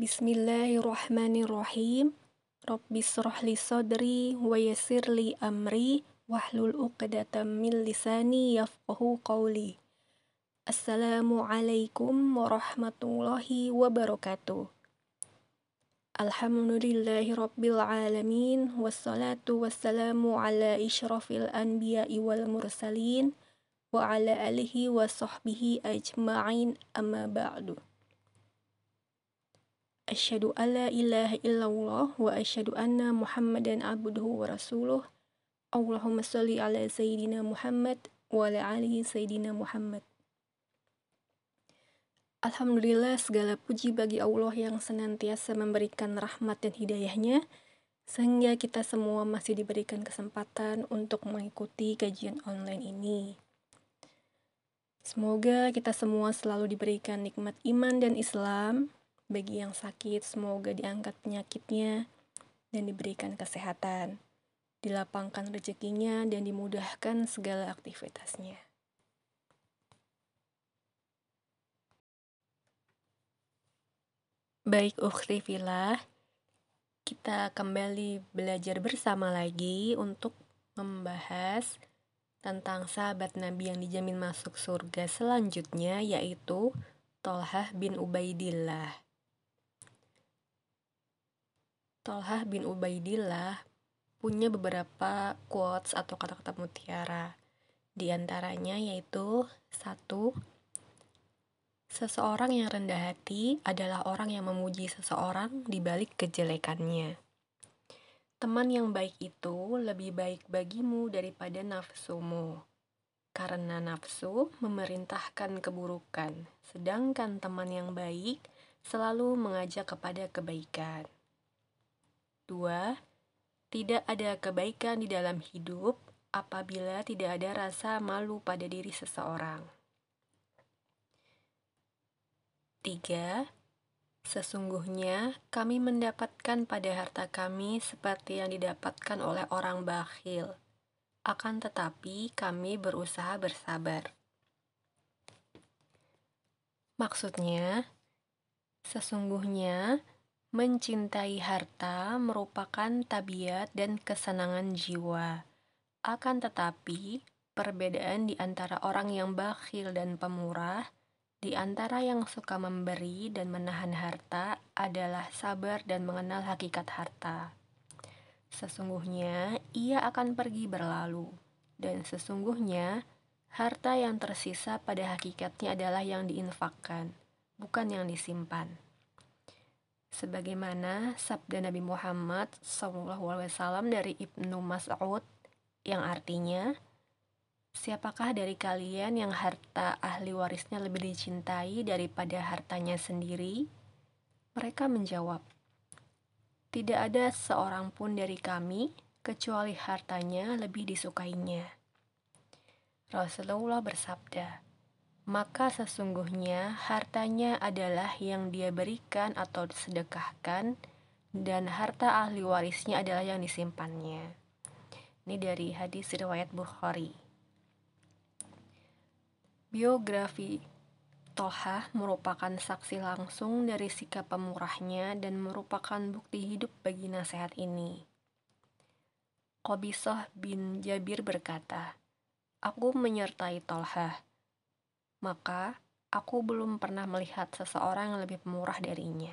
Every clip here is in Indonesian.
بسم الله الرحمن الرحيم رب اشرح لي صدري ويسر لي أمري واحلل عقدة من لساني يفقه قولي السلام عليكم ورحمة الله وبركاته الحمد لله رب العالمين والصلاة والسلام على إشرف الأنبياء والمرسلين وعلى آله وصحبه أجمعين أما بعد Asyhadu alla ilaha illallah wa asyhadu anna Muhammadan abduhu wa rasuluh. Allahumma salli ala sayyidina Muhammad wa ala alihi sayyidina Muhammad. Alhamdulillah segala puji bagi Allah yang senantiasa memberikan rahmat dan hidayahnya sehingga kita semua masih diberikan kesempatan untuk mengikuti kajian online ini. Semoga kita semua selalu diberikan nikmat iman dan Islam, bagi yang sakit, semoga diangkat penyakitnya dan diberikan kesehatan, dilapangkan rezekinya dan dimudahkan segala aktivitasnya. Baik, ukhti filah, kita kembali belajar bersama lagi untuk membahas tentang sahabat Nabi yang dijamin masuk surga selanjutnya, yaitu Tolhah bin Ubaidillah. Tolhah bin Ubaidillah punya beberapa quotes atau kata-kata mutiara. Di antaranya yaitu satu, seseorang yang rendah hati adalah orang yang memuji seseorang di balik kejelekannya. Teman yang baik itu lebih baik bagimu daripada nafsumu, karena nafsu memerintahkan keburukan, sedangkan teman yang baik selalu mengajak kepada kebaikan. 2. Tidak ada kebaikan di dalam hidup apabila tidak ada rasa malu pada diri seseorang. 3. Sesungguhnya kami mendapatkan pada harta kami seperti yang didapatkan oleh orang bakhil. Akan tetapi kami berusaha bersabar. Maksudnya, sesungguhnya Mencintai harta merupakan tabiat dan kesenangan jiwa. Akan tetapi, perbedaan di antara orang yang bakhil dan pemurah, di antara yang suka memberi dan menahan harta adalah sabar dan mengenal hakikat harta. Sesungguhnya ia akan pergi berlalu, dan sesungguhnya harta yang tersisa pada hakikatnya adalah yang diinfakkan, bukan yang disimpan sebagaimana sabda Nabi Muhammad SAW dari Ibnu Mas'ud yang artinya Siapakah dari kalian yang harta ahli warisnya lebih dicintai daripada hartanya sendiri? Mereka menjawab, Tidak ada seorang pun dari kami kecuali hartanya lebih disukainya. Rasulullah bersabda, maka sesungguhnya hartanya adalah yang dia berikan atau sedekahkan, dan harta ahli warisnya adalah yang disimpannya. Ini dari hadis riwayat Bukhari. Biografi Toha merupakan saksi langsung dari sikap pemurahnya dan merupakan bukti hidup bagi nasihat ini. Qobisah bin Jabir berkata, Aku menyertai Tolhah, maka aku belum pernah melihat seseorang yang lebih murah darinya.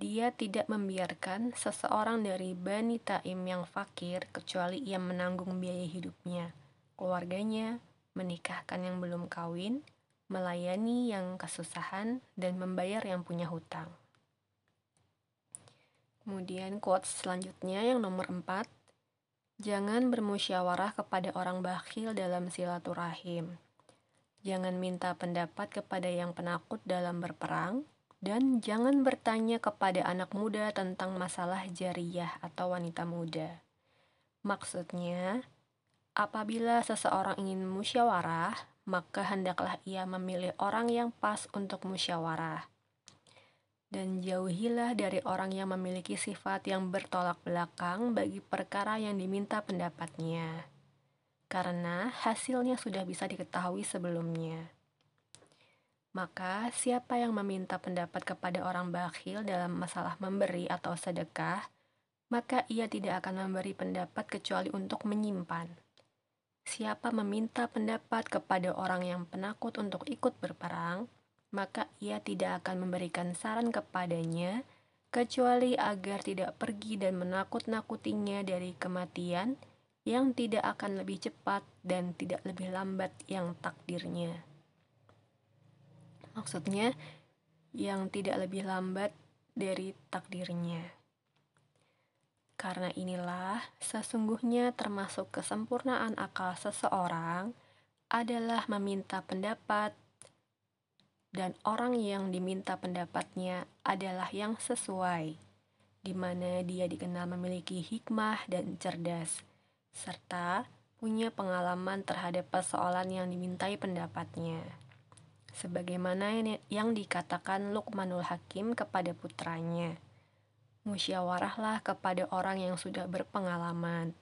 Dia tidak membiarkan seseorang dari Bani Taim yang fakir kecuali ia menanggung biaya hidupnya, keluarganya, menikahkan yang belum kawin, melayani yang kesusahan, dan membayar yang punya hutang. Kemudian quotes selanjutnya yang nomor 4. Jangan bermusyawarah kepada orang bakhil dalam silaturahim Jangan minta pendapat kepada yang penakut dalam berperang, dan jangan bertanya kepada anak muda tentang masalah jariah atau wanita muda. Maksudnya, apabila seseorang ingin musyawarah, maka hendaklah ia memilih orang yang pas untuk musyawarah. Dan jauhilah dari orang yang memiliki sifat yang bertolak belakang bagi perkara yang diminta pendapatnya karena hasilnya sudah bisa diketahui sebelumnya. Maka, siapa yang meminta pendapat kepada orang bakhil dalam masalah memberi atau sedekah, maka ia tidak akan memberi pendapat kecuali untuk menyimpan. Siapa meminta pendapat kepada orang yang penakut untuk ikut berperang, maka ia tidak akan memberikan saran kepadanya kecuali agar tidak pergi dan menakut-nakutinya dari kematian yang tidak akan lebih cepat dan tidak lebih lambat yang takdirnya. Maksudnya, yang tidak lebih lambat dari takdirnya. Karena inilah, sesungguhnya termasuk kesempurnaan akal seseorang adalah meminta pendapat, dan orang yang diminta pendapatnya adalah yang sesuai, di mana dia dikenal memiliki hikmah dan cerdas, serta punya pengalaman terhadap persoalan yang dimintai pendapatnya sebagaimana yang dikatakan Luqmanul Hakim kepada putranya. Musyawarahlah kepada orang yang sudah berpengalaman,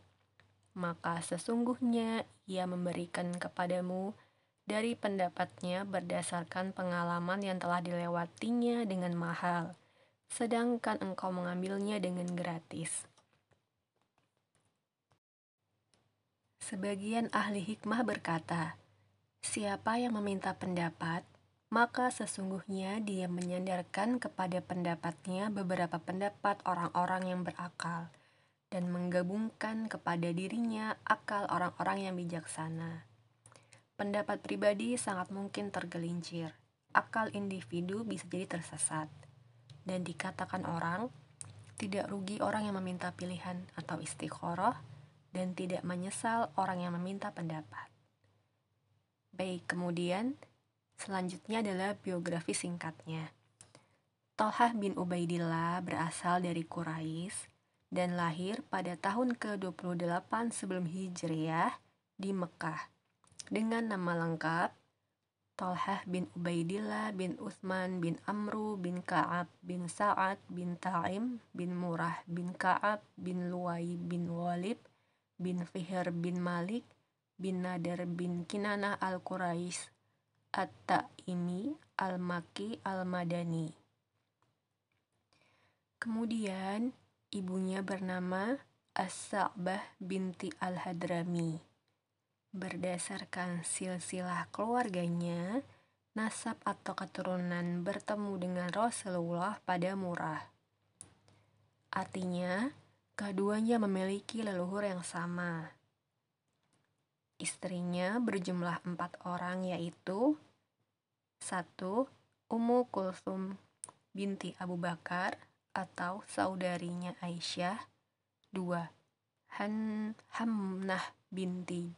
maka sesungguhnya ia memberikan kepadamu dari pendapatnya berdasarkan pengalaman yang telah dilewatinya dengan mahal, sedangkan engkau mengambilnya dengan gratis. Sebagian ahli hikmah berkata, Siapa yang meminta pendapat, maka sesungguhnya dia menyandarkan kepada pendapatnya beberapa pendapat orang-orang yang berakal dan menggabungkan kepada dirinya akal orang-orang yang bijaksana. Pendapat pribadi sangat mungkin tergelincir, akal individu bisa jadi tersesat, dan dikatakan orang, tidak rugi orang yang meminta pilihan atau istiqoroh, dan tidak menyesal orang yang meminta pendapat. Baik, kemudian selanjutnya adalah biografi singkatnya. Tolhah bin Ubaidillah berasal dari Quraisy dan lahir pada tahun ke-28 sebelum Hijriah di Mekah dengan nama lengkap Tolhah bin Ubaidillah bin Utsman bin Amru bin Ka'ab bin Sa'ad bin Ta'im bin Murah bin Ka'ab bin Luwai bin Walid bin Fihr bin Malik bin Nadar bin Kinanah al-Quraisy At-Ta'imi al-Maki al-Madani. Kemudian ibunya bernama As-Sa'bah binti al-Hadrami. Berdasarkan silsilah keluarganya, nasab atau keturunan bertemu dengan Rasulullah pada murah. Artinya, keduanya memiliki leluhur yang sama. Istrinya berjumlah empat orang yaitu satu Ummu Kulsum binti Abu Bakar atau saudarinya Aisyah dua Han Hamnah binti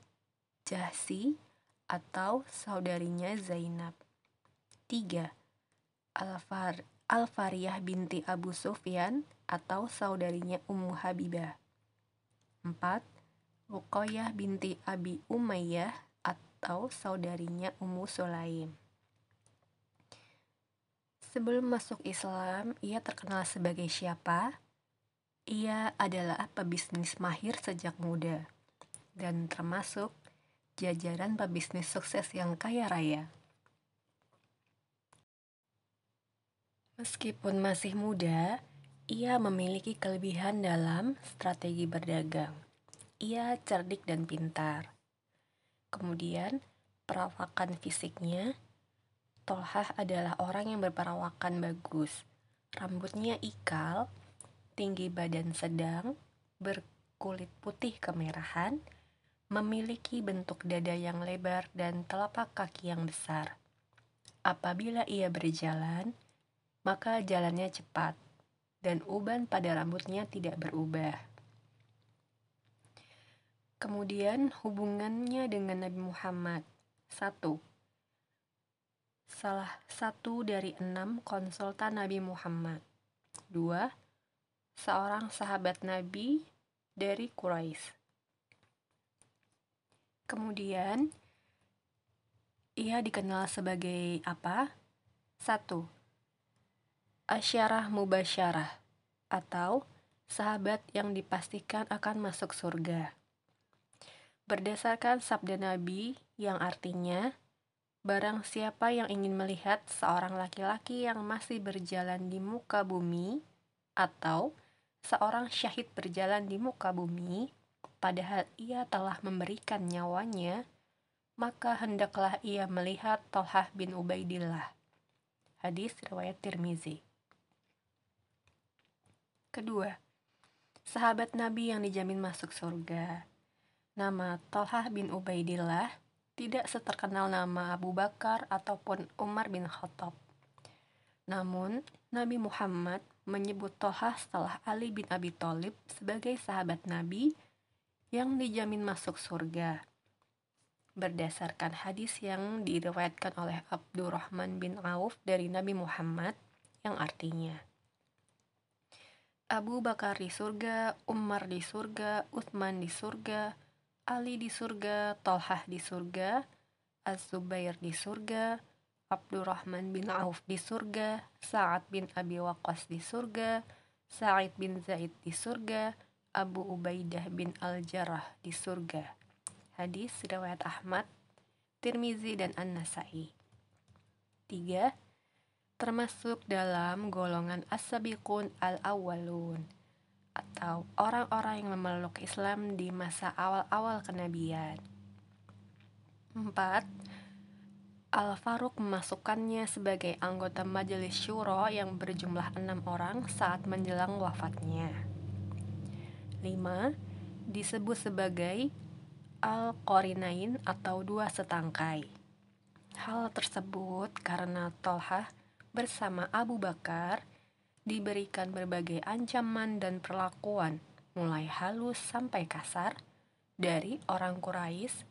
Jahsi atau saudarinya Zainab tiga Alfar Alfariyah binti Abu Sufyan atau saudarinya Ummu Habibah empat Ruqayyah binti Abi Umayyah atau saudarinya Ummu Sulaim. Sebelum masuk Islam, ia terkenal sebagai siapa? Ia adalah pebisnis mahir sejak muda dan termasuk jajaran pebisnis sukses yang kaya raya. Meskipun masih muda, ia memiliki kelebihan dalam strategi berdagang ia cerdik dan pintar. Kemudian, perawakan fisiknya, Tolhah adalah orang yang berperawakan bagus. Rambutnya ikal, tinggi badan sedang, berkulit putih kemerahan, memiliki bentuk dada yang lebar dan telapak kaki yang besar. Apabila ia berjalan, maka jalannya cepat, dan uban pada rambutnya tidak berubah. Kemudian hubungannya dengan Nabi Muhammad. Satu, salah satu dari enam konsultan Nabi Muhammad. Dua, seorang sahabat Nabi dari Quraisy. Kemudian, ia dikenal sebagai apa? Satu, Asyarah Mubasyarah atau sahabat yang dipastikan akan masuk surga berdasarkan sabda Nabi yang artinya Barang siapa yang ingin melihat seorang laki-laki yang masih berjalan di muka bumi, atau seorang syahid berjalan di muka bumi, padahal ia telah memberikan nyawanya, maka hendaklah ia melihat Tolhah bin Ubaidillah. Hadis riwayat Tirmizi. Kedua, sahabat Nabi yang dijamin masuk surga. Nama Tolhah bin Ubaidillah tidak seterkenal nama Abu Bakar ataupun Umar bin Khattab. Namun, Nabi Muhammad menyebut Toha setelah Ali bin Abi Thalib sebagai sahabat Nabi yang dijamin masuk surga. Berdasarkan hadis yang diriwayatkan oleh Abdurrahman bin Auf dari Nabi Muhammad yang artinya Abu Bakar di surga, Umar di surga, Utsman di surga, Ali di surga, Tolhah di surga, Az-Zubair di surga, Abdurrahman bin Auf di surga, Sa'ad bin Abi Waqqas di surga, Sa'id bin Zaid di surga, Abu Ubaidah bin Al-Jarrah di surga. Hadis riwayat Ahmad, Tirmizi dan An-Nasai. 3. Termasuk dalam golongan as-sabiqun al-awwalun atau orang-orang yang memeluk Islam di masa awal-awal kenabian. 4. Al-Faruq memasukkannya sebagai anggota majelis syuro yang berjumlah enam orang saat menjelang wafatnya. 5. Disebut sebagai Al-Qorinain atau dua setangkai. Hal tersebut karena Tolhah bersama Abu Bakar diberikan berbagai ancaman dan perlakuan, mulai halus sampai kasar, dari orang Quraisy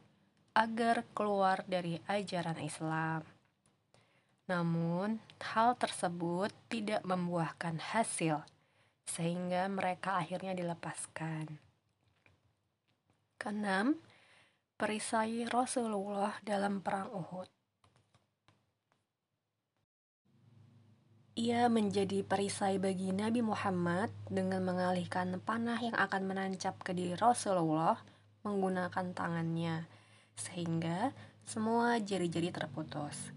agar keluar dari ajaran Islam. Namun, hal tersebut tidak membuahkan hasil, sehingga mereka akhirnya dilepaskan. Keenam, perisai Rasulullah dalam Perang Uhud. Ia menjadi perisai bagi Nabi Muhammad dengan mengalihkan panah yang akan menancap ke diri Rasulullah menggunakan tangannya, sehingga semua jari-jari terputus.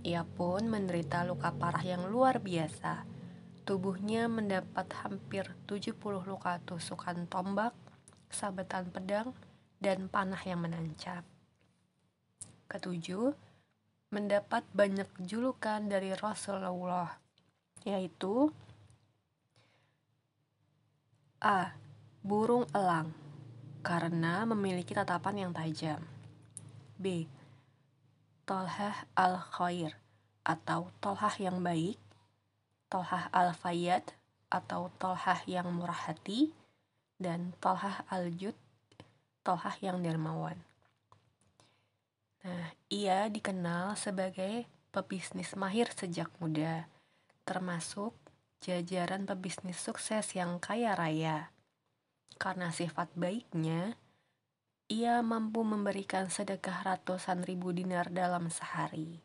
Ia pun menderita luka parah yang luar biasa. Tubuhnya mendapat hampir 70 luka tusukan tombak, sabetan pedang, dan panah yang menancap. Ketujuh, mendapat banyak julukan dari Rasulullah yaitu A. Burung elang karena memiliki tatapan yang tajam. B. Tolhah al-khair atau tolhah yang baik, tolhah al-fayyad atau tolhah yang murah hati, dan tolhah al-jud, tolhah yang dermawan. Nah, ia dikenal sebagai pebisnis mahir sejak muda termasuk jajaran pebisnis sukses yang kaya raya. Karena sifat baiknya, ia mampu memberikan sedekah ratusan ribu dinar dalam sehari.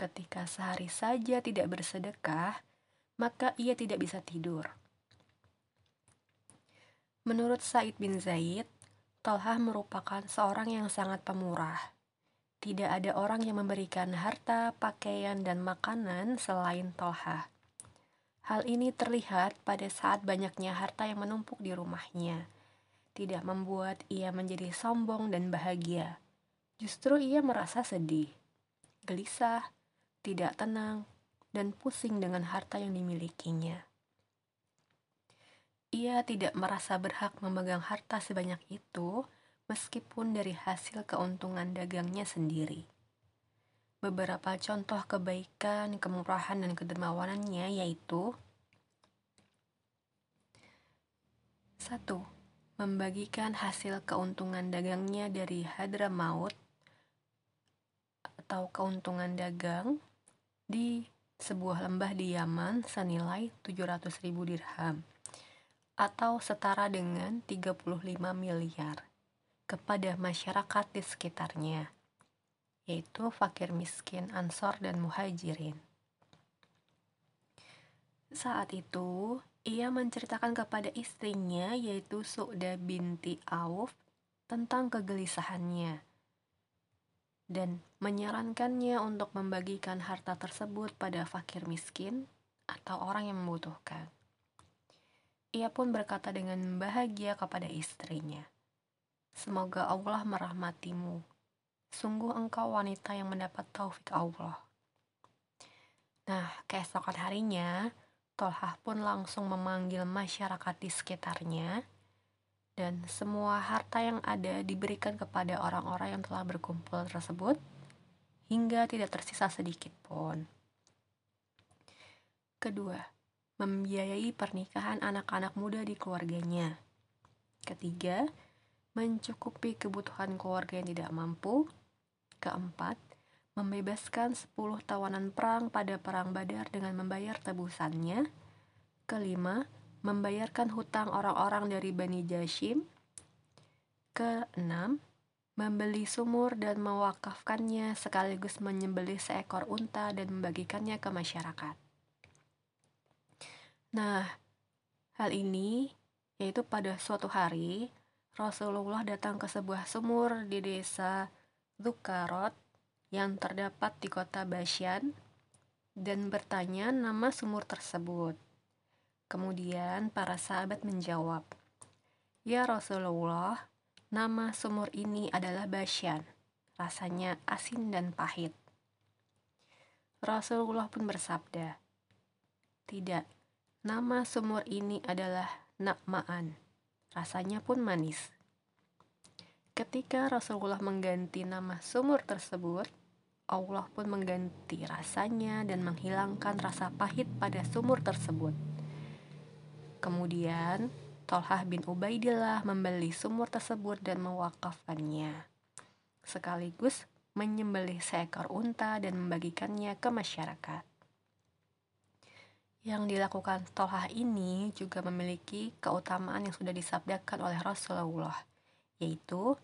Ketika sehari saja tidak bersedekah, maka ia tidak bisa tidur. Menurut Said bin Zaid, Tolhah merupakan seorang yang sangat pemurah tidak ada orang yang memberikan harta, pakaian, dan makanan selain Tolha. Hal ini terlihat pada saat banyaknya harta yang menumpuk di rumahnya. Tidak membuat ia menjadi sombong dan bahagia. Justru ia merasa sedih, gelisah, tidak tenang, dan pusing dengan harta yang dimilikinya. Ia tidak merasa berhak memegang harta sebanyak itu meskipun dari hasil keuntungan dagangnya sendiri. Beberapa contoh kebaikan, kemurahan, dan kedermawanannya yaitu 1. Membagikan hasil keuntungan dagangnya dari Hadramaut atau keuntungan dagang di sebuah lembah di Yaman senilai 700 ribu dirham atau setara dengan 35 miliar kepada masyarakat di sekitarnya, yaitu fakir miskin, ansor, dan muhajirin. Saat itu, ia menceritakan kepada istrinya, yaitu Su'da binti Auf, tentang kegelisahannya. dan menyarankannya untuk membagikan harta tersebut pada fakir miskin atau orang yang membutuhkan. Ia pun berkata dengan bahagia kepada istrinya, "Semoga Allah merahmatimu. Sungguh engkau wanita yang mendapat taufik Allah." Nah, keesokan harinya, Tolhah pun langsung memanggil masyarakat di sekitarnya dan semua harta yang ada diberikan kepada orang-orang yang telah berkumpul tersebut hingga tidak tersisa sedikit pun. Kedua, membiayai pernikahan anak-anak muda di keluarganya. Ketiga, mencukupi kebutuhan keluarga yang tidak mampu. Keempat, membebaskan 10 tawanan perang pada perang Badar dengan membayar tebusannya. Kelima, membayarkan hutang orang-orang dari Bani Jashim. Keenam, membeli sumur dan mewakafkannya sekaligus menyembelih seekor unta dan membagikannya ke masyarakat. Nah, hal ini yaitu pada suatu hari Rasulullah datang ke sebuah sumur di desa Zukarot yang terdapat di kota Basyan dan bertanya nama sumur tersebut. Kemudian para sahabat menjawab, "Ya Rasulullah, nama sumur ini adalah Basyan. Rasanya asin dan pahit." Rasulullah pun bersabda, "Tidak, nama sumur ini adalah Nakmaan. Rasanya pun manis." Ketika Rasulullah mengganti nama sumur tersebut, Allah pun mengganti rasanya dan menghilangkan rasa pahit pada sumur tersebut. Kemudian, Tolhah bin Ubaidillah membeli sumur tersebut dan mewakafkannya. Sekaligus menyembelih seekor unta dan membagikannya ke masyarakat. Yang dilakukan Tolhah ini juga memiliki keutamaan yang sudah disabdakan oleh Rasulullah, yaitu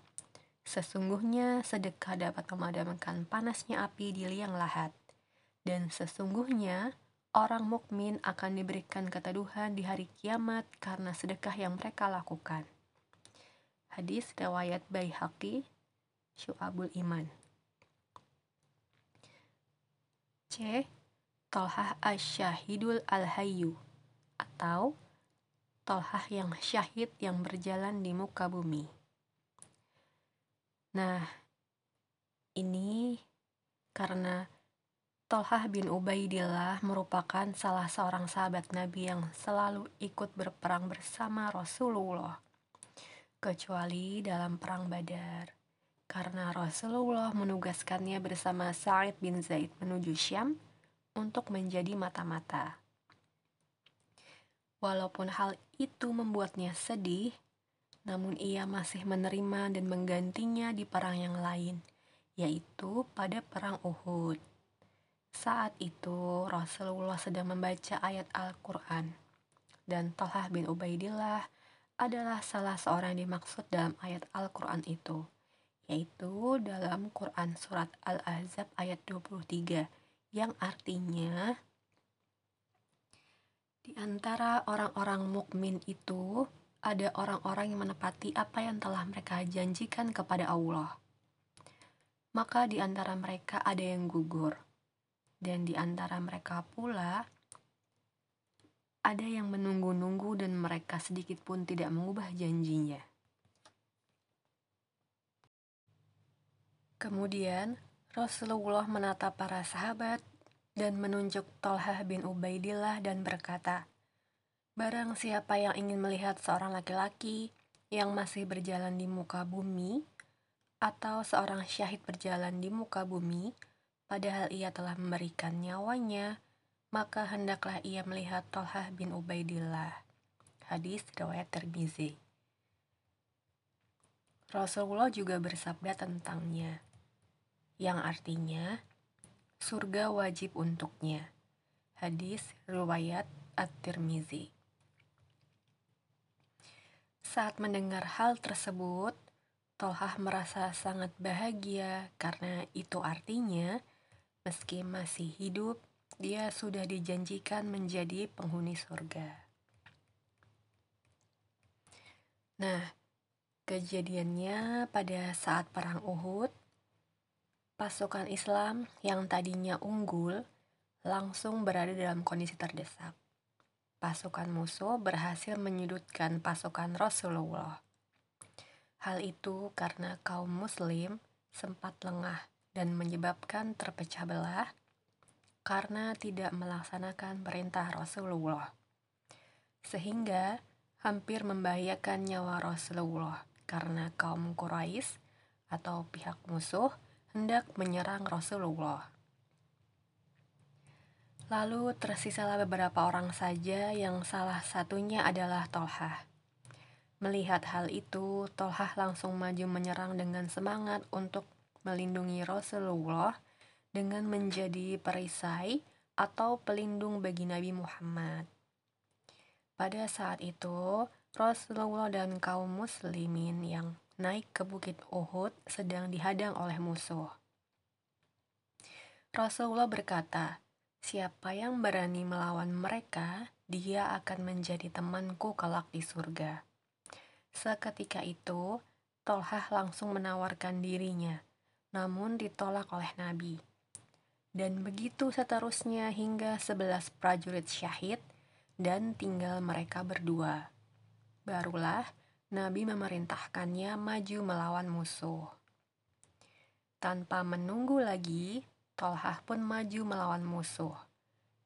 Sesungguhnya sedekah dapat memadamkan panasnya api di liang lahat, dan sesungguhnya orang mukmin akan diberikan keteduhan di hari kiamat karena sedekah yang mereka lakukan. Hadis riwayat Baihaqi Syu'abul Iman. C. Tolhah Asyahidul Al-Hayyu atau Tolhah yang syahid yang berjalan di muka bumi. Nah, ini karena Tolhah bin Ubaidillah merupakan salah seorang sahabat Nabi yang selalu ikut berperang bersama Rasulullah, kecuali dalam perang Badar, karena Rasulullah menugaskannya bersama Sa'id bin Zaid menuju Syam untuk menjadi mata-mata. Walaupun hal itu membuatnya sedih, namun ia masih menerima dan menggantinya di perang yang lain, yaitu pada perang Uhud. Saat itu Rasulullah sedang membaca ayat Al-Quran dan Talhah bin Ubaidillah adalah salah seorang yang dimaksud dalam ayat Al-Quran itu, yaitu dalam Quran Surat Al-Ahzab ayat 23, yang artinya di antara orang-orang mukmin itu ada orang-orang yang menepati apa yang telah mereka janjikan kepada Allah. Maka di antara mereka ada yang gugur, dan di antara mereka pula ada yang menunggu-nunggu dan mereka sedikit pun tidak mengubah janjinya. Kemudian Rasulullah menatap para sahabat dan menunjuk Tolhah bin Ubaidillah dan berkata, Barang siapa yang ingin melihat seorang laki-laki yang masih berjalan di muka bumi, atau seorang syahid berjalan di muka bumi, padahal ia telah memberikan nyawanya, maka hendaklah ia melihat Tolhah bin Ubaidillah. Hadis riwayat Tirmizi. Rasulullah juga bersabda tentangnya, yang artinya surga wajib untuknya. Hadis riwayat At-Tirmizi. Saat mendengar hal tersebut, Tolhah merasa sangat bahagia karena itu artinya Meski masih hidup, dia sudah dijanjikan menjadi penghuni surga. Nah, kejadiannya pada saat perang Uhud, Pasukan Islam yang tadinya unggul langsung berada dalam kondisi terdesak. Pasukan musuh berhasil menyudutkan pasukan Rasulullah. Hal itu karena kaum Muslim sempat lengah dan menyebabkan terpecah belah karena tidak melaksanakan perintah Rasulullah, sehingga hampir membahayakan nyawa Rasulullah karena kaum Quraisy atau pihak musuh hendak menyerang Rasulullah. Lalu tersisalah beberapa orang saja yang salah satunya adalah Tolhah. Melihat hal itu, Tolhah langsung maju menyerang dengan semangat untuk melindungi Rasulullah dengan menjadi perisai atau pelindung bagi Nabi Muhammad. Pada saat itu, Rasulullah dan kaum muslimin yang naik ke bukit Uhud sedang dihadang oleh musuh. Rasulullah berkata, Siapa yang berani melawan mereka, dia akan menjadi temanku kelak di surga. Seketika itu, Tolhah langsung menawarkan dirinya, namun ditolak oleh Nabi. Dan begitu seterusnya hingga sebelas prajurit syahid dan tinggal mereka berdua. Barulah Nabi memerintahkannya maju melawan musuh. Tanpa menunggu lagi, Tolhah pun maju melawan musuh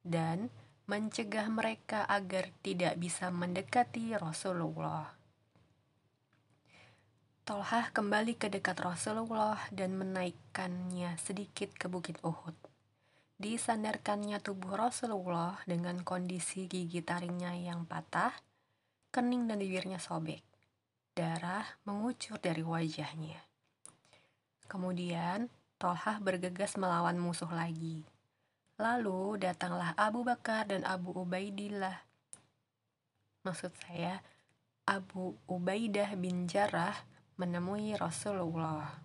dan mencegah mereka agar tidak bisa mendekati Rasulullah. Tolhah kembali ke dekat Rasulullah dan menaikkannya sedikit ke bukit Uhud. Disandarkannya tubuh Rasulullah dengan kondisi gigi taringnya yang patah, kening dan bibirnya sobek darah mengucur dari wajahnya. Kemudian, Tolhah bergegas melawan musuh lagi. Lalu datanglah Abu Bakar dan Abu Ubaidillah. Maksud saya, Abu Ubaidah bin Jarrah menemui Rasulullah.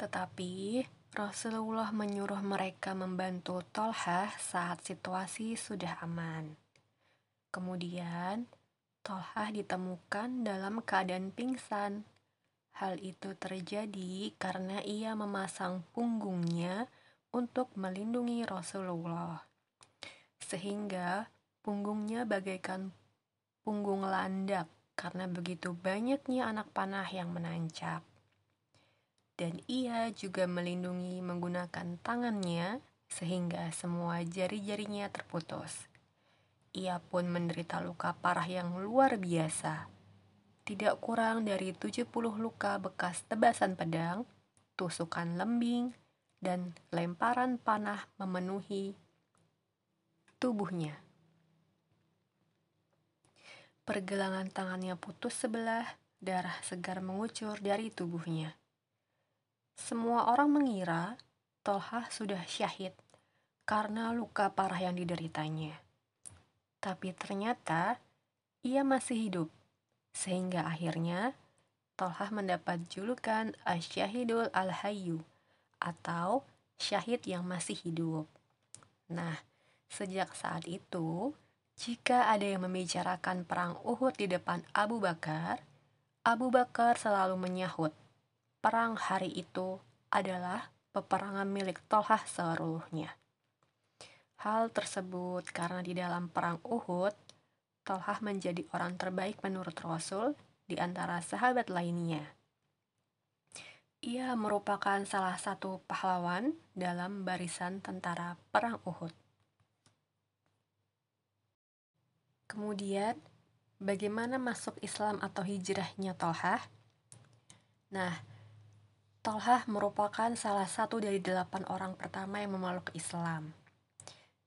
Tetapi Rasulullah menyuruh mereka membantu Tolhah saat situasi sudah aman. Kemudian Tolhah ditemukan dalam keadaan pingsan. Hal itu terjadi karena ia memasang punggungnya untuk melindungi Rasulullah, sehingga punggungnya bagaikan punggung landak karena begitu banyaknya anak panah yang menancap. Dan ia juga melindungi menggunakan tangannya sehingga semua jari-jarinya terputus ia pun menderita luka parah yang luar biasa. Tidak kurang dari 70 luka bekas tebasan pedang, tusukan lembing, dan lemparan panah memenuhi tubuhnya. Pergelangan tangannya putus sebelah, darah segar mengucur dari tubuhnya. Semua orang mengira Tolhah sudah syahid karena luka parah yang dideritanya tapi ternyata ia masih hidup. Sehingga akhirnya Tolhah mendapat julukan Asyahidul Al-Hayyu atau syahid yang masih hidup. Nah, sejak saat itu, jika ada yang membicarakan perang Uhud di depan Abu Bakar, Abu Bakar selalu menyahut, perang hari itu adalah peperangan milik Tolhah seluruhnya. Hal tersebut karena di dalam perang Uhud, Tolhah menjadi orang terbaik menurut Rasul di antara sahabat lainnya. Ia merupakan salah satu pahlawan dalam barisan tentara perang Uhud. Kemudian, bagaimana masuk Islam atau hijrahnya Tolhah? Nah, Tolhah merupakan salah satu dari delapan orang pertama yang memeluk Islam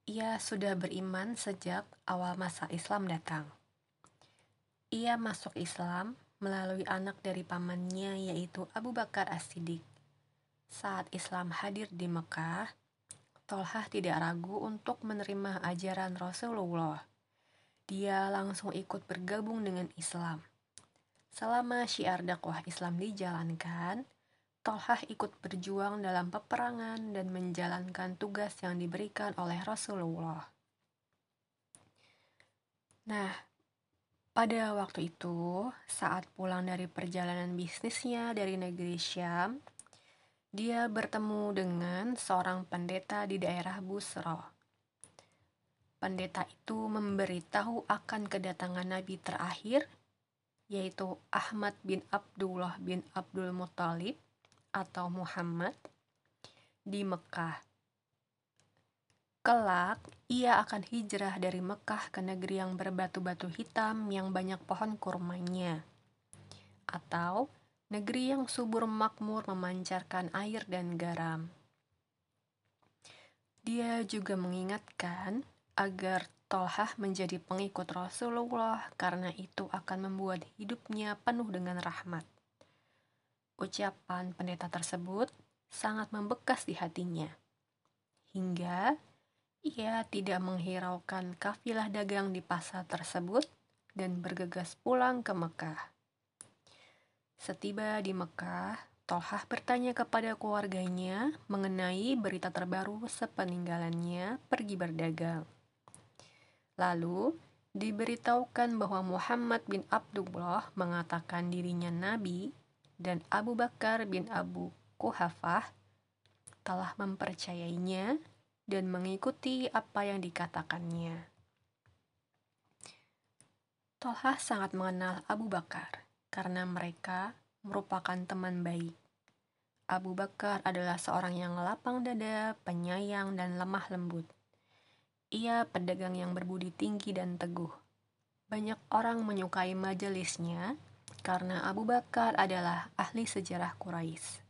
ia sudah beriman sejak awal masa Islam datang. Ia masuk Islam melalui anak dari pamannya yaitu Abu Bakar As-Siddiq. Saat Islam hadir di Mekah, Tolhah tidak ragu untuk menerima ajaran Rasulullah. Dia langsung ikut bergabung dengan Islam. Selama syiar dakwah Islam dijalankan, Tolhah ikut berjuang dalam peperangan dan menjalankan tugas yang diberikan oleh Rasulullah. Nah, pada waktu itu, saat pulang dari perjalanan bisnisnya dari negeri Syam, dia bertemu dengan seorang pendeta di daerah Busro. Pendeta itu memberitahu akan kedatangan Nabi terakhir, yaitu Ahmad bin Abdullah bin Abdul Muthalib atau Muhammad di Mekah. Kelak, ia akan hijrah dari Mekah ke negeri yang berbatu-batu hitam yang banyak pohon kurmanya, atau negeri yang subur makmur memancarkan air dan garam. Dia juga mengingatkan agar Tolhah menjadi pengikut Rasulullah karena itu akan membuat hidupnya penuh dengan rahmat. Ucapan pendeta tersebut sangat membekas di hatinya, hingga ia tidak menghiraukan kafilah dagang di pasar tersebut dan bergegas pulang ke Mekah. Setiba di Mekah, Tolhah bertanya kepada keluarganya mengenai berita terbaru sepeninggalannya pergi berdagang. Lalu, diberitahukan bahwa Muhammad bin Abdullah mengatakan dirinya nabi dan Abu Bakar bin Abu Kuhafah telah mempercayainya dan mengikuti apa yang dikatakannya. Tolha sangat mengenal Abu Bakar karena mereka merupakan teman baik. Abu Bakar adalah seorang yang lapang dada, penyayang, dan lemah lembut. Ia pedagang yang berbudi tinggi dan teguh. Banyak orang menyukai majelisnya karena Abu Bakar adalah ahli sejarah Quraisy.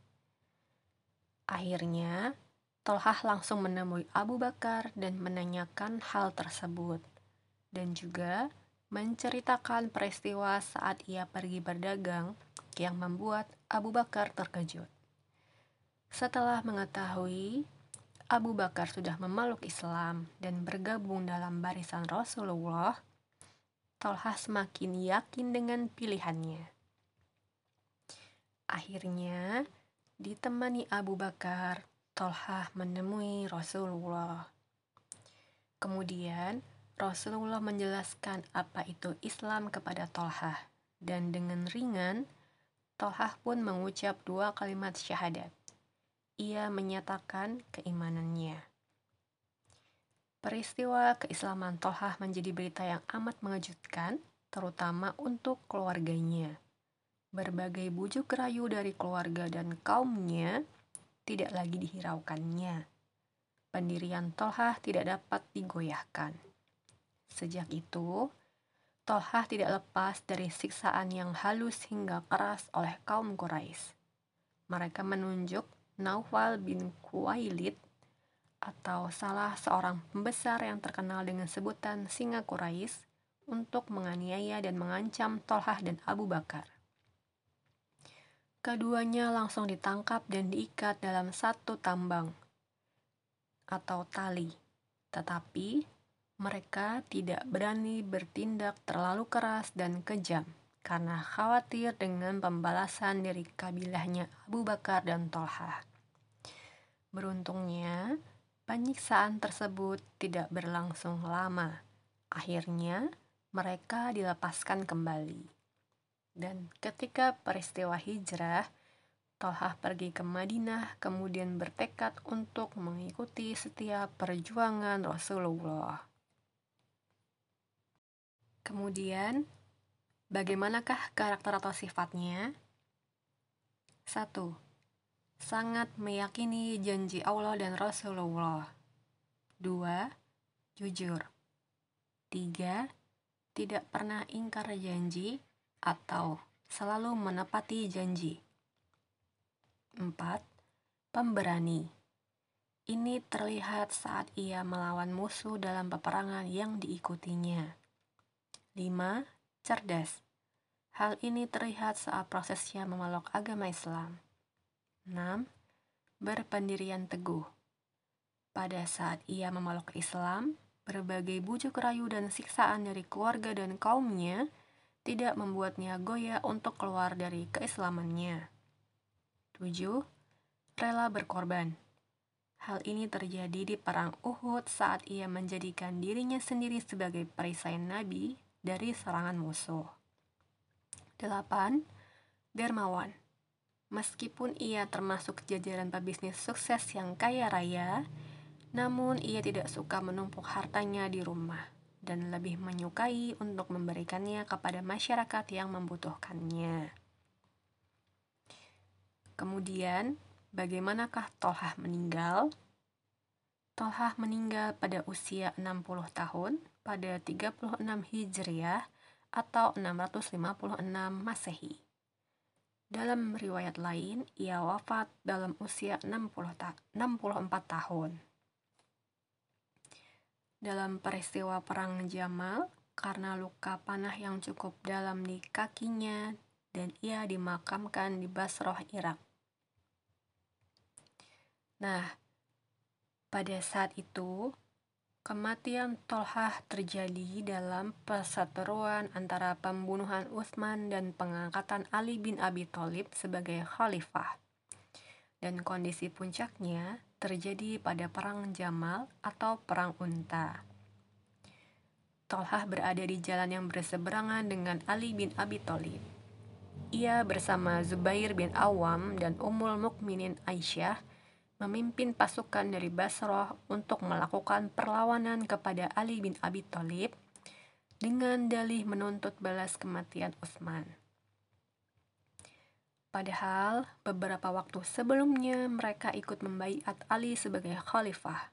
Akhirnya, Tolhah langsung menemui Abu Bakar dan menanyakan hal tersebut, dan juga menceritakan peristiwa saat ia pergi berdagang yang membuat Abu Bakar terkejut. Setelah mengetahui Abu Bakar sudah memeluk Islam dan bergabung dalam barisan Rasulullah, Tolhah semakin yakin dengan pilihannya. Akhirnya, ditemani Abu Bakar, Tolhah menemui Rasulullah. Kemudian, Rasulullah menjelaskan apa itu Islam kepada Tolhah, dan dengan ringan, Tolhah pun mengucap dua kalimat syahadat ia menyatakan keimanannya. Peristiwa keislaman Tohah menjadi berita yang amat mengejutkan, terutama untuk keluarganya. Berbagai bujuk rayu dari keluarga dan kaumnya tidak lagi dihiraukannya. Pendirian Tolhah tidak dapat digoyahkan. Sejak itu, Tolhah tidak lepas dari siksaan yang halus hingga keras oleh kaum Quraisy. Mereka menunjuk Naufal bin Kuwailid atau salah seorang pembesar yang terkenal dengan sebutan Singa Quraisy untuk menganiaya dan mengancam Tolhah dan Abu Bakar. Keduanya langsung ditangkap dan diikat dalam satu tambang atau tali, tetapi mereka tidak berani bertindak terlalu keras dan kejam karena khawatir dengan pembalasan dari kabilahnya Abu Bakar dan Tolhah. Beruntungnya, penyiksaan tersebut tidak berlangsung lama. Akhirnya, mereka dilepaskan kembali. Dan ketika peristiwa hijrah, Tolhah pergi ke Madinah, kemudian bertekad untuk mengikuti setiap perjuangan Rasulullah. Kemudian, bagaimanakah karakter atau sifatnya? 1 sangat meyakini janji Allah dan Rasulullah. Dua, jujur. Tiga, tidak pernah ingkar janji atau selalu menepati janji. Empat, pemberani. Ini terlihat saat ia melawan musuh dalam peperangan yang diikutinya. Lima, cerdas. Hal ini terlihat saat prosesnya memeluk agama Islam. 6. Berpendirian teguh. Pada saat ia memeluk Islam, berbagai bujuk rayu dan siksaan dari keluarga dan kaumnya tidak membuatnya goyah untuk keluar dari keislamannya. 7. Rela berkorban. Hal ini terjadi di Perang Uhud saat ia menjadikan dirinya sendiri sebagai perisai Nabi dari serangan musuh. 8. Dermawan Meskipun ia termasuk jajaran pebisnis sukses yang kaya raya, namun ia tidak suka menumpuk hartanya di rumah dan lebih menyukai untuk memberikannya kepada masyarakat yang membutuhkannya. Kemudian, bagaimanakah Tolhah meninggal? Tolhah meninggal pada usia 60 tahun pada 36 Hijriah atau 656 Masehi. Dalam riwayat lain, ia wafat dalam usia 60 ta 64 tahun. Dalam peristiwa Perang Jamal, karena luka panah yang cukup dalam di kakinya, dan ia dimakamkan di Basroh, Irak. Nah, pada saat itu, Kematian Tolhah terjadi dalam perseteruan antara pembunuhan Utsman dan pengangkatan Ali bin Abi Thalib sebagai khalifah. Dan kondisi puncaknya terjadi pada Perang Jamal atau Perang Unta. Tolhah berada di jalan yang berseberangan dengan Ali bin Abi Thalib. Ia bersama Zubair bin Awam dan Ummul Mukminin Aisyah memimpin pasukan dari Basrah untuk melakukan perlawanan kepada Ali bin Abi Thalib dengan dalih menuntut balas kematian Utsman. Padahal beberapa waktu sebelumnya mereka ikut membaiat Ali sebagai khalifah.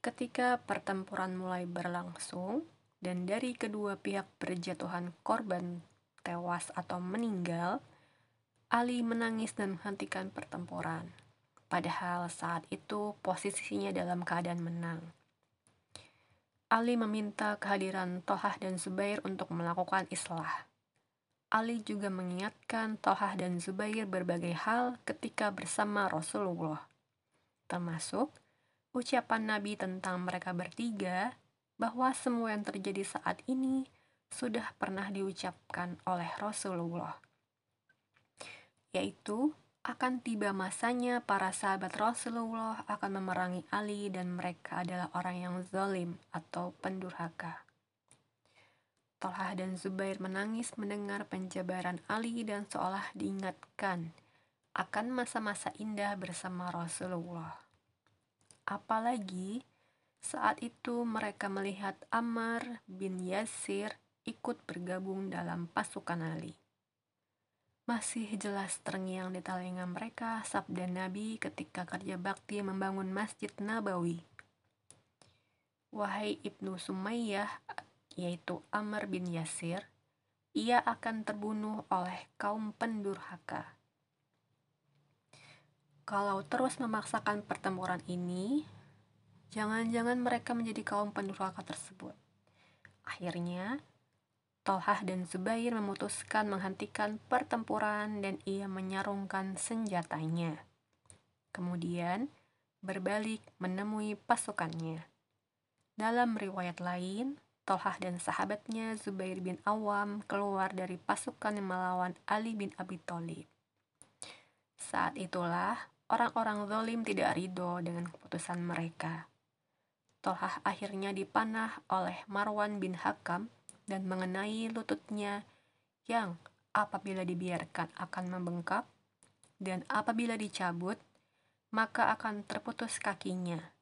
Ketika pertempuran mulai berlangsung dan dari kedua pihak berjatuhan korban tewas atau meninggal, Ali menangis dan menghentikan pertempuran. Padahal saat itu posisinya dalam keadaan menang. Ali meminta kehadiran Tohah dan Zubair untuk melakukan islah. Ali juga mengingatkan Tohah dan Zubair berbagai hal ketika bersama Rasulullah, termasuk ucapan Nabi tentang mereka bertiga bahwa semua yang terjadi saat ini sudah pernah diucapkan oleh Rasulullah yaitu akan tiba masanya para sahabat Rasulullah akan memerangi Ali dan mereka adalah orang yang zalim atau pendurhaka. Talhah dan Zubair menangis mendengar penjabaran Ali dan seolah diingatkan akan masa-masa indah bersama Rasulullah. Apalagi saat itu mereka melihat Ammar bin Yasir ikut bergabung dalam pasukan Ali. Masih jelas terngiang di telinga mereka sabda Nabi ketika kerja bakti membangun Masjid Nabawi. Wahai Ibnu Sumayyah, yaitu Amr bin Yasir, ia akan terbunuh oleh kaum pendurhaka. Kalau terus memaksakan pertempuran ini, jangan-jangan mereka menjadi kaum pendurhaka tersebut. Akhirnya, Tolhah dan Zubair memutuskan menghentikan pertempuran dan ia menyarungkan senjatanya. Kemudian, berbalik menemui pasukannya. Dalam riwayat lain, Tolhah dan sahabatnya Zubair bin Awam keluar dari pasukan yang melawan Ali bin Abi Thalib. Saat itulah orang-orang zalim tidak ridho dengan keputusan mereka. Tolhah akhirnya dipanah oleh Marwan bin Hakam dan mengenai lututnya yang apabila dibiarkan akan membengkak dan apabila dicabut maka akan terputus kakinya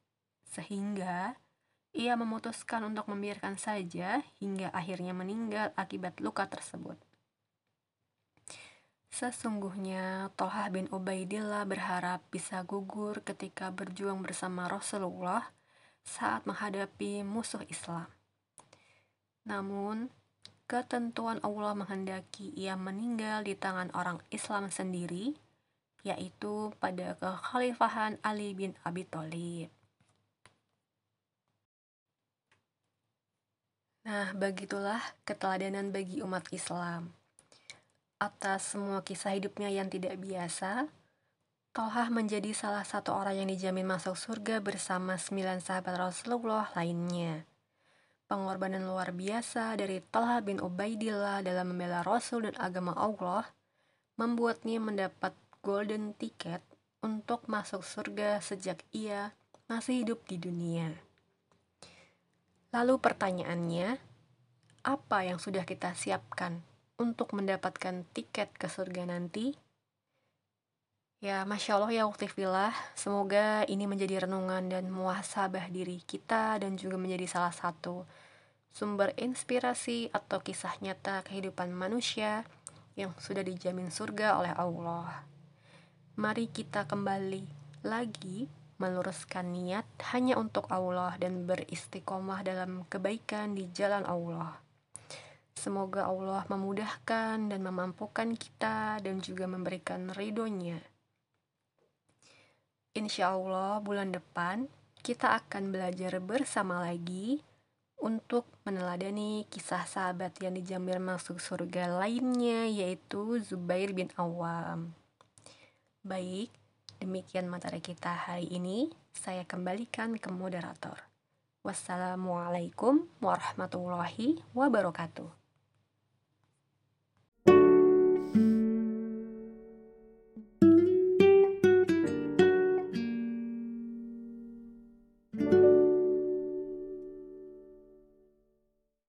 sehingga ia memutuskan untuk membiarkan saja hingga akhirnya meninggal akibat luka tersebut. Sesungguhnya Tohah bin Ubaidillah berharap bisa gugur ketika berjuang bersama Rasulullah saat menghadapi musuh Islam. Namun, ketentuan Allah menghendaki ia meninggal di tangan orang Islam sendiri, yaitu pada kekhalifahan Ali bin Abi Thalib. Nah, begitulah keteladanan bagi umat Islam. Atas semua kisah hidupnya yang tidak biasa, Tohah menjadi salah satu orang yang dijamin masuk surga bersama sembilan sahabat Rasulullah lainnya. Pengorbanan luar biasa dari Talha bin Ubaidillah dalam membela Rasul dan agama Allah membuatnya mendapat golden ticket untuk masuk surga sejak ia masih hidup di dunia. Lalu pertanyaannya, apa yang sudah kita siapkan untuk mendapatkan tiket ke surga nanti? Ya, Masya Allah ya Uktifillah, semoga ini menjadi renungan dan muhasabah diri kita dan juga menjadi salah satu sumber inspirasi atau kisah nyata kehidupan manusia yang sudah dijamin surga oleh Allah. Mari kita kembali lagi meluruskan niat hanya untuk Allah dan beristiqomah dalam kebaikan di jalan Allah. Semoga Allah memudahkan dan memampukan kita dan juga memberikan ridhonya. Insya Allah bulan depan kita akan belajar bersama lagi untuk meneladani kisah sahabat yang dijamin masuk surga lainnya yaitu Zubair bin Awam. Baik, demikian materi kita hari ini. Saya kembalikan ke moderator. Wassalamualaikum warahmatullahi wabarakatuh.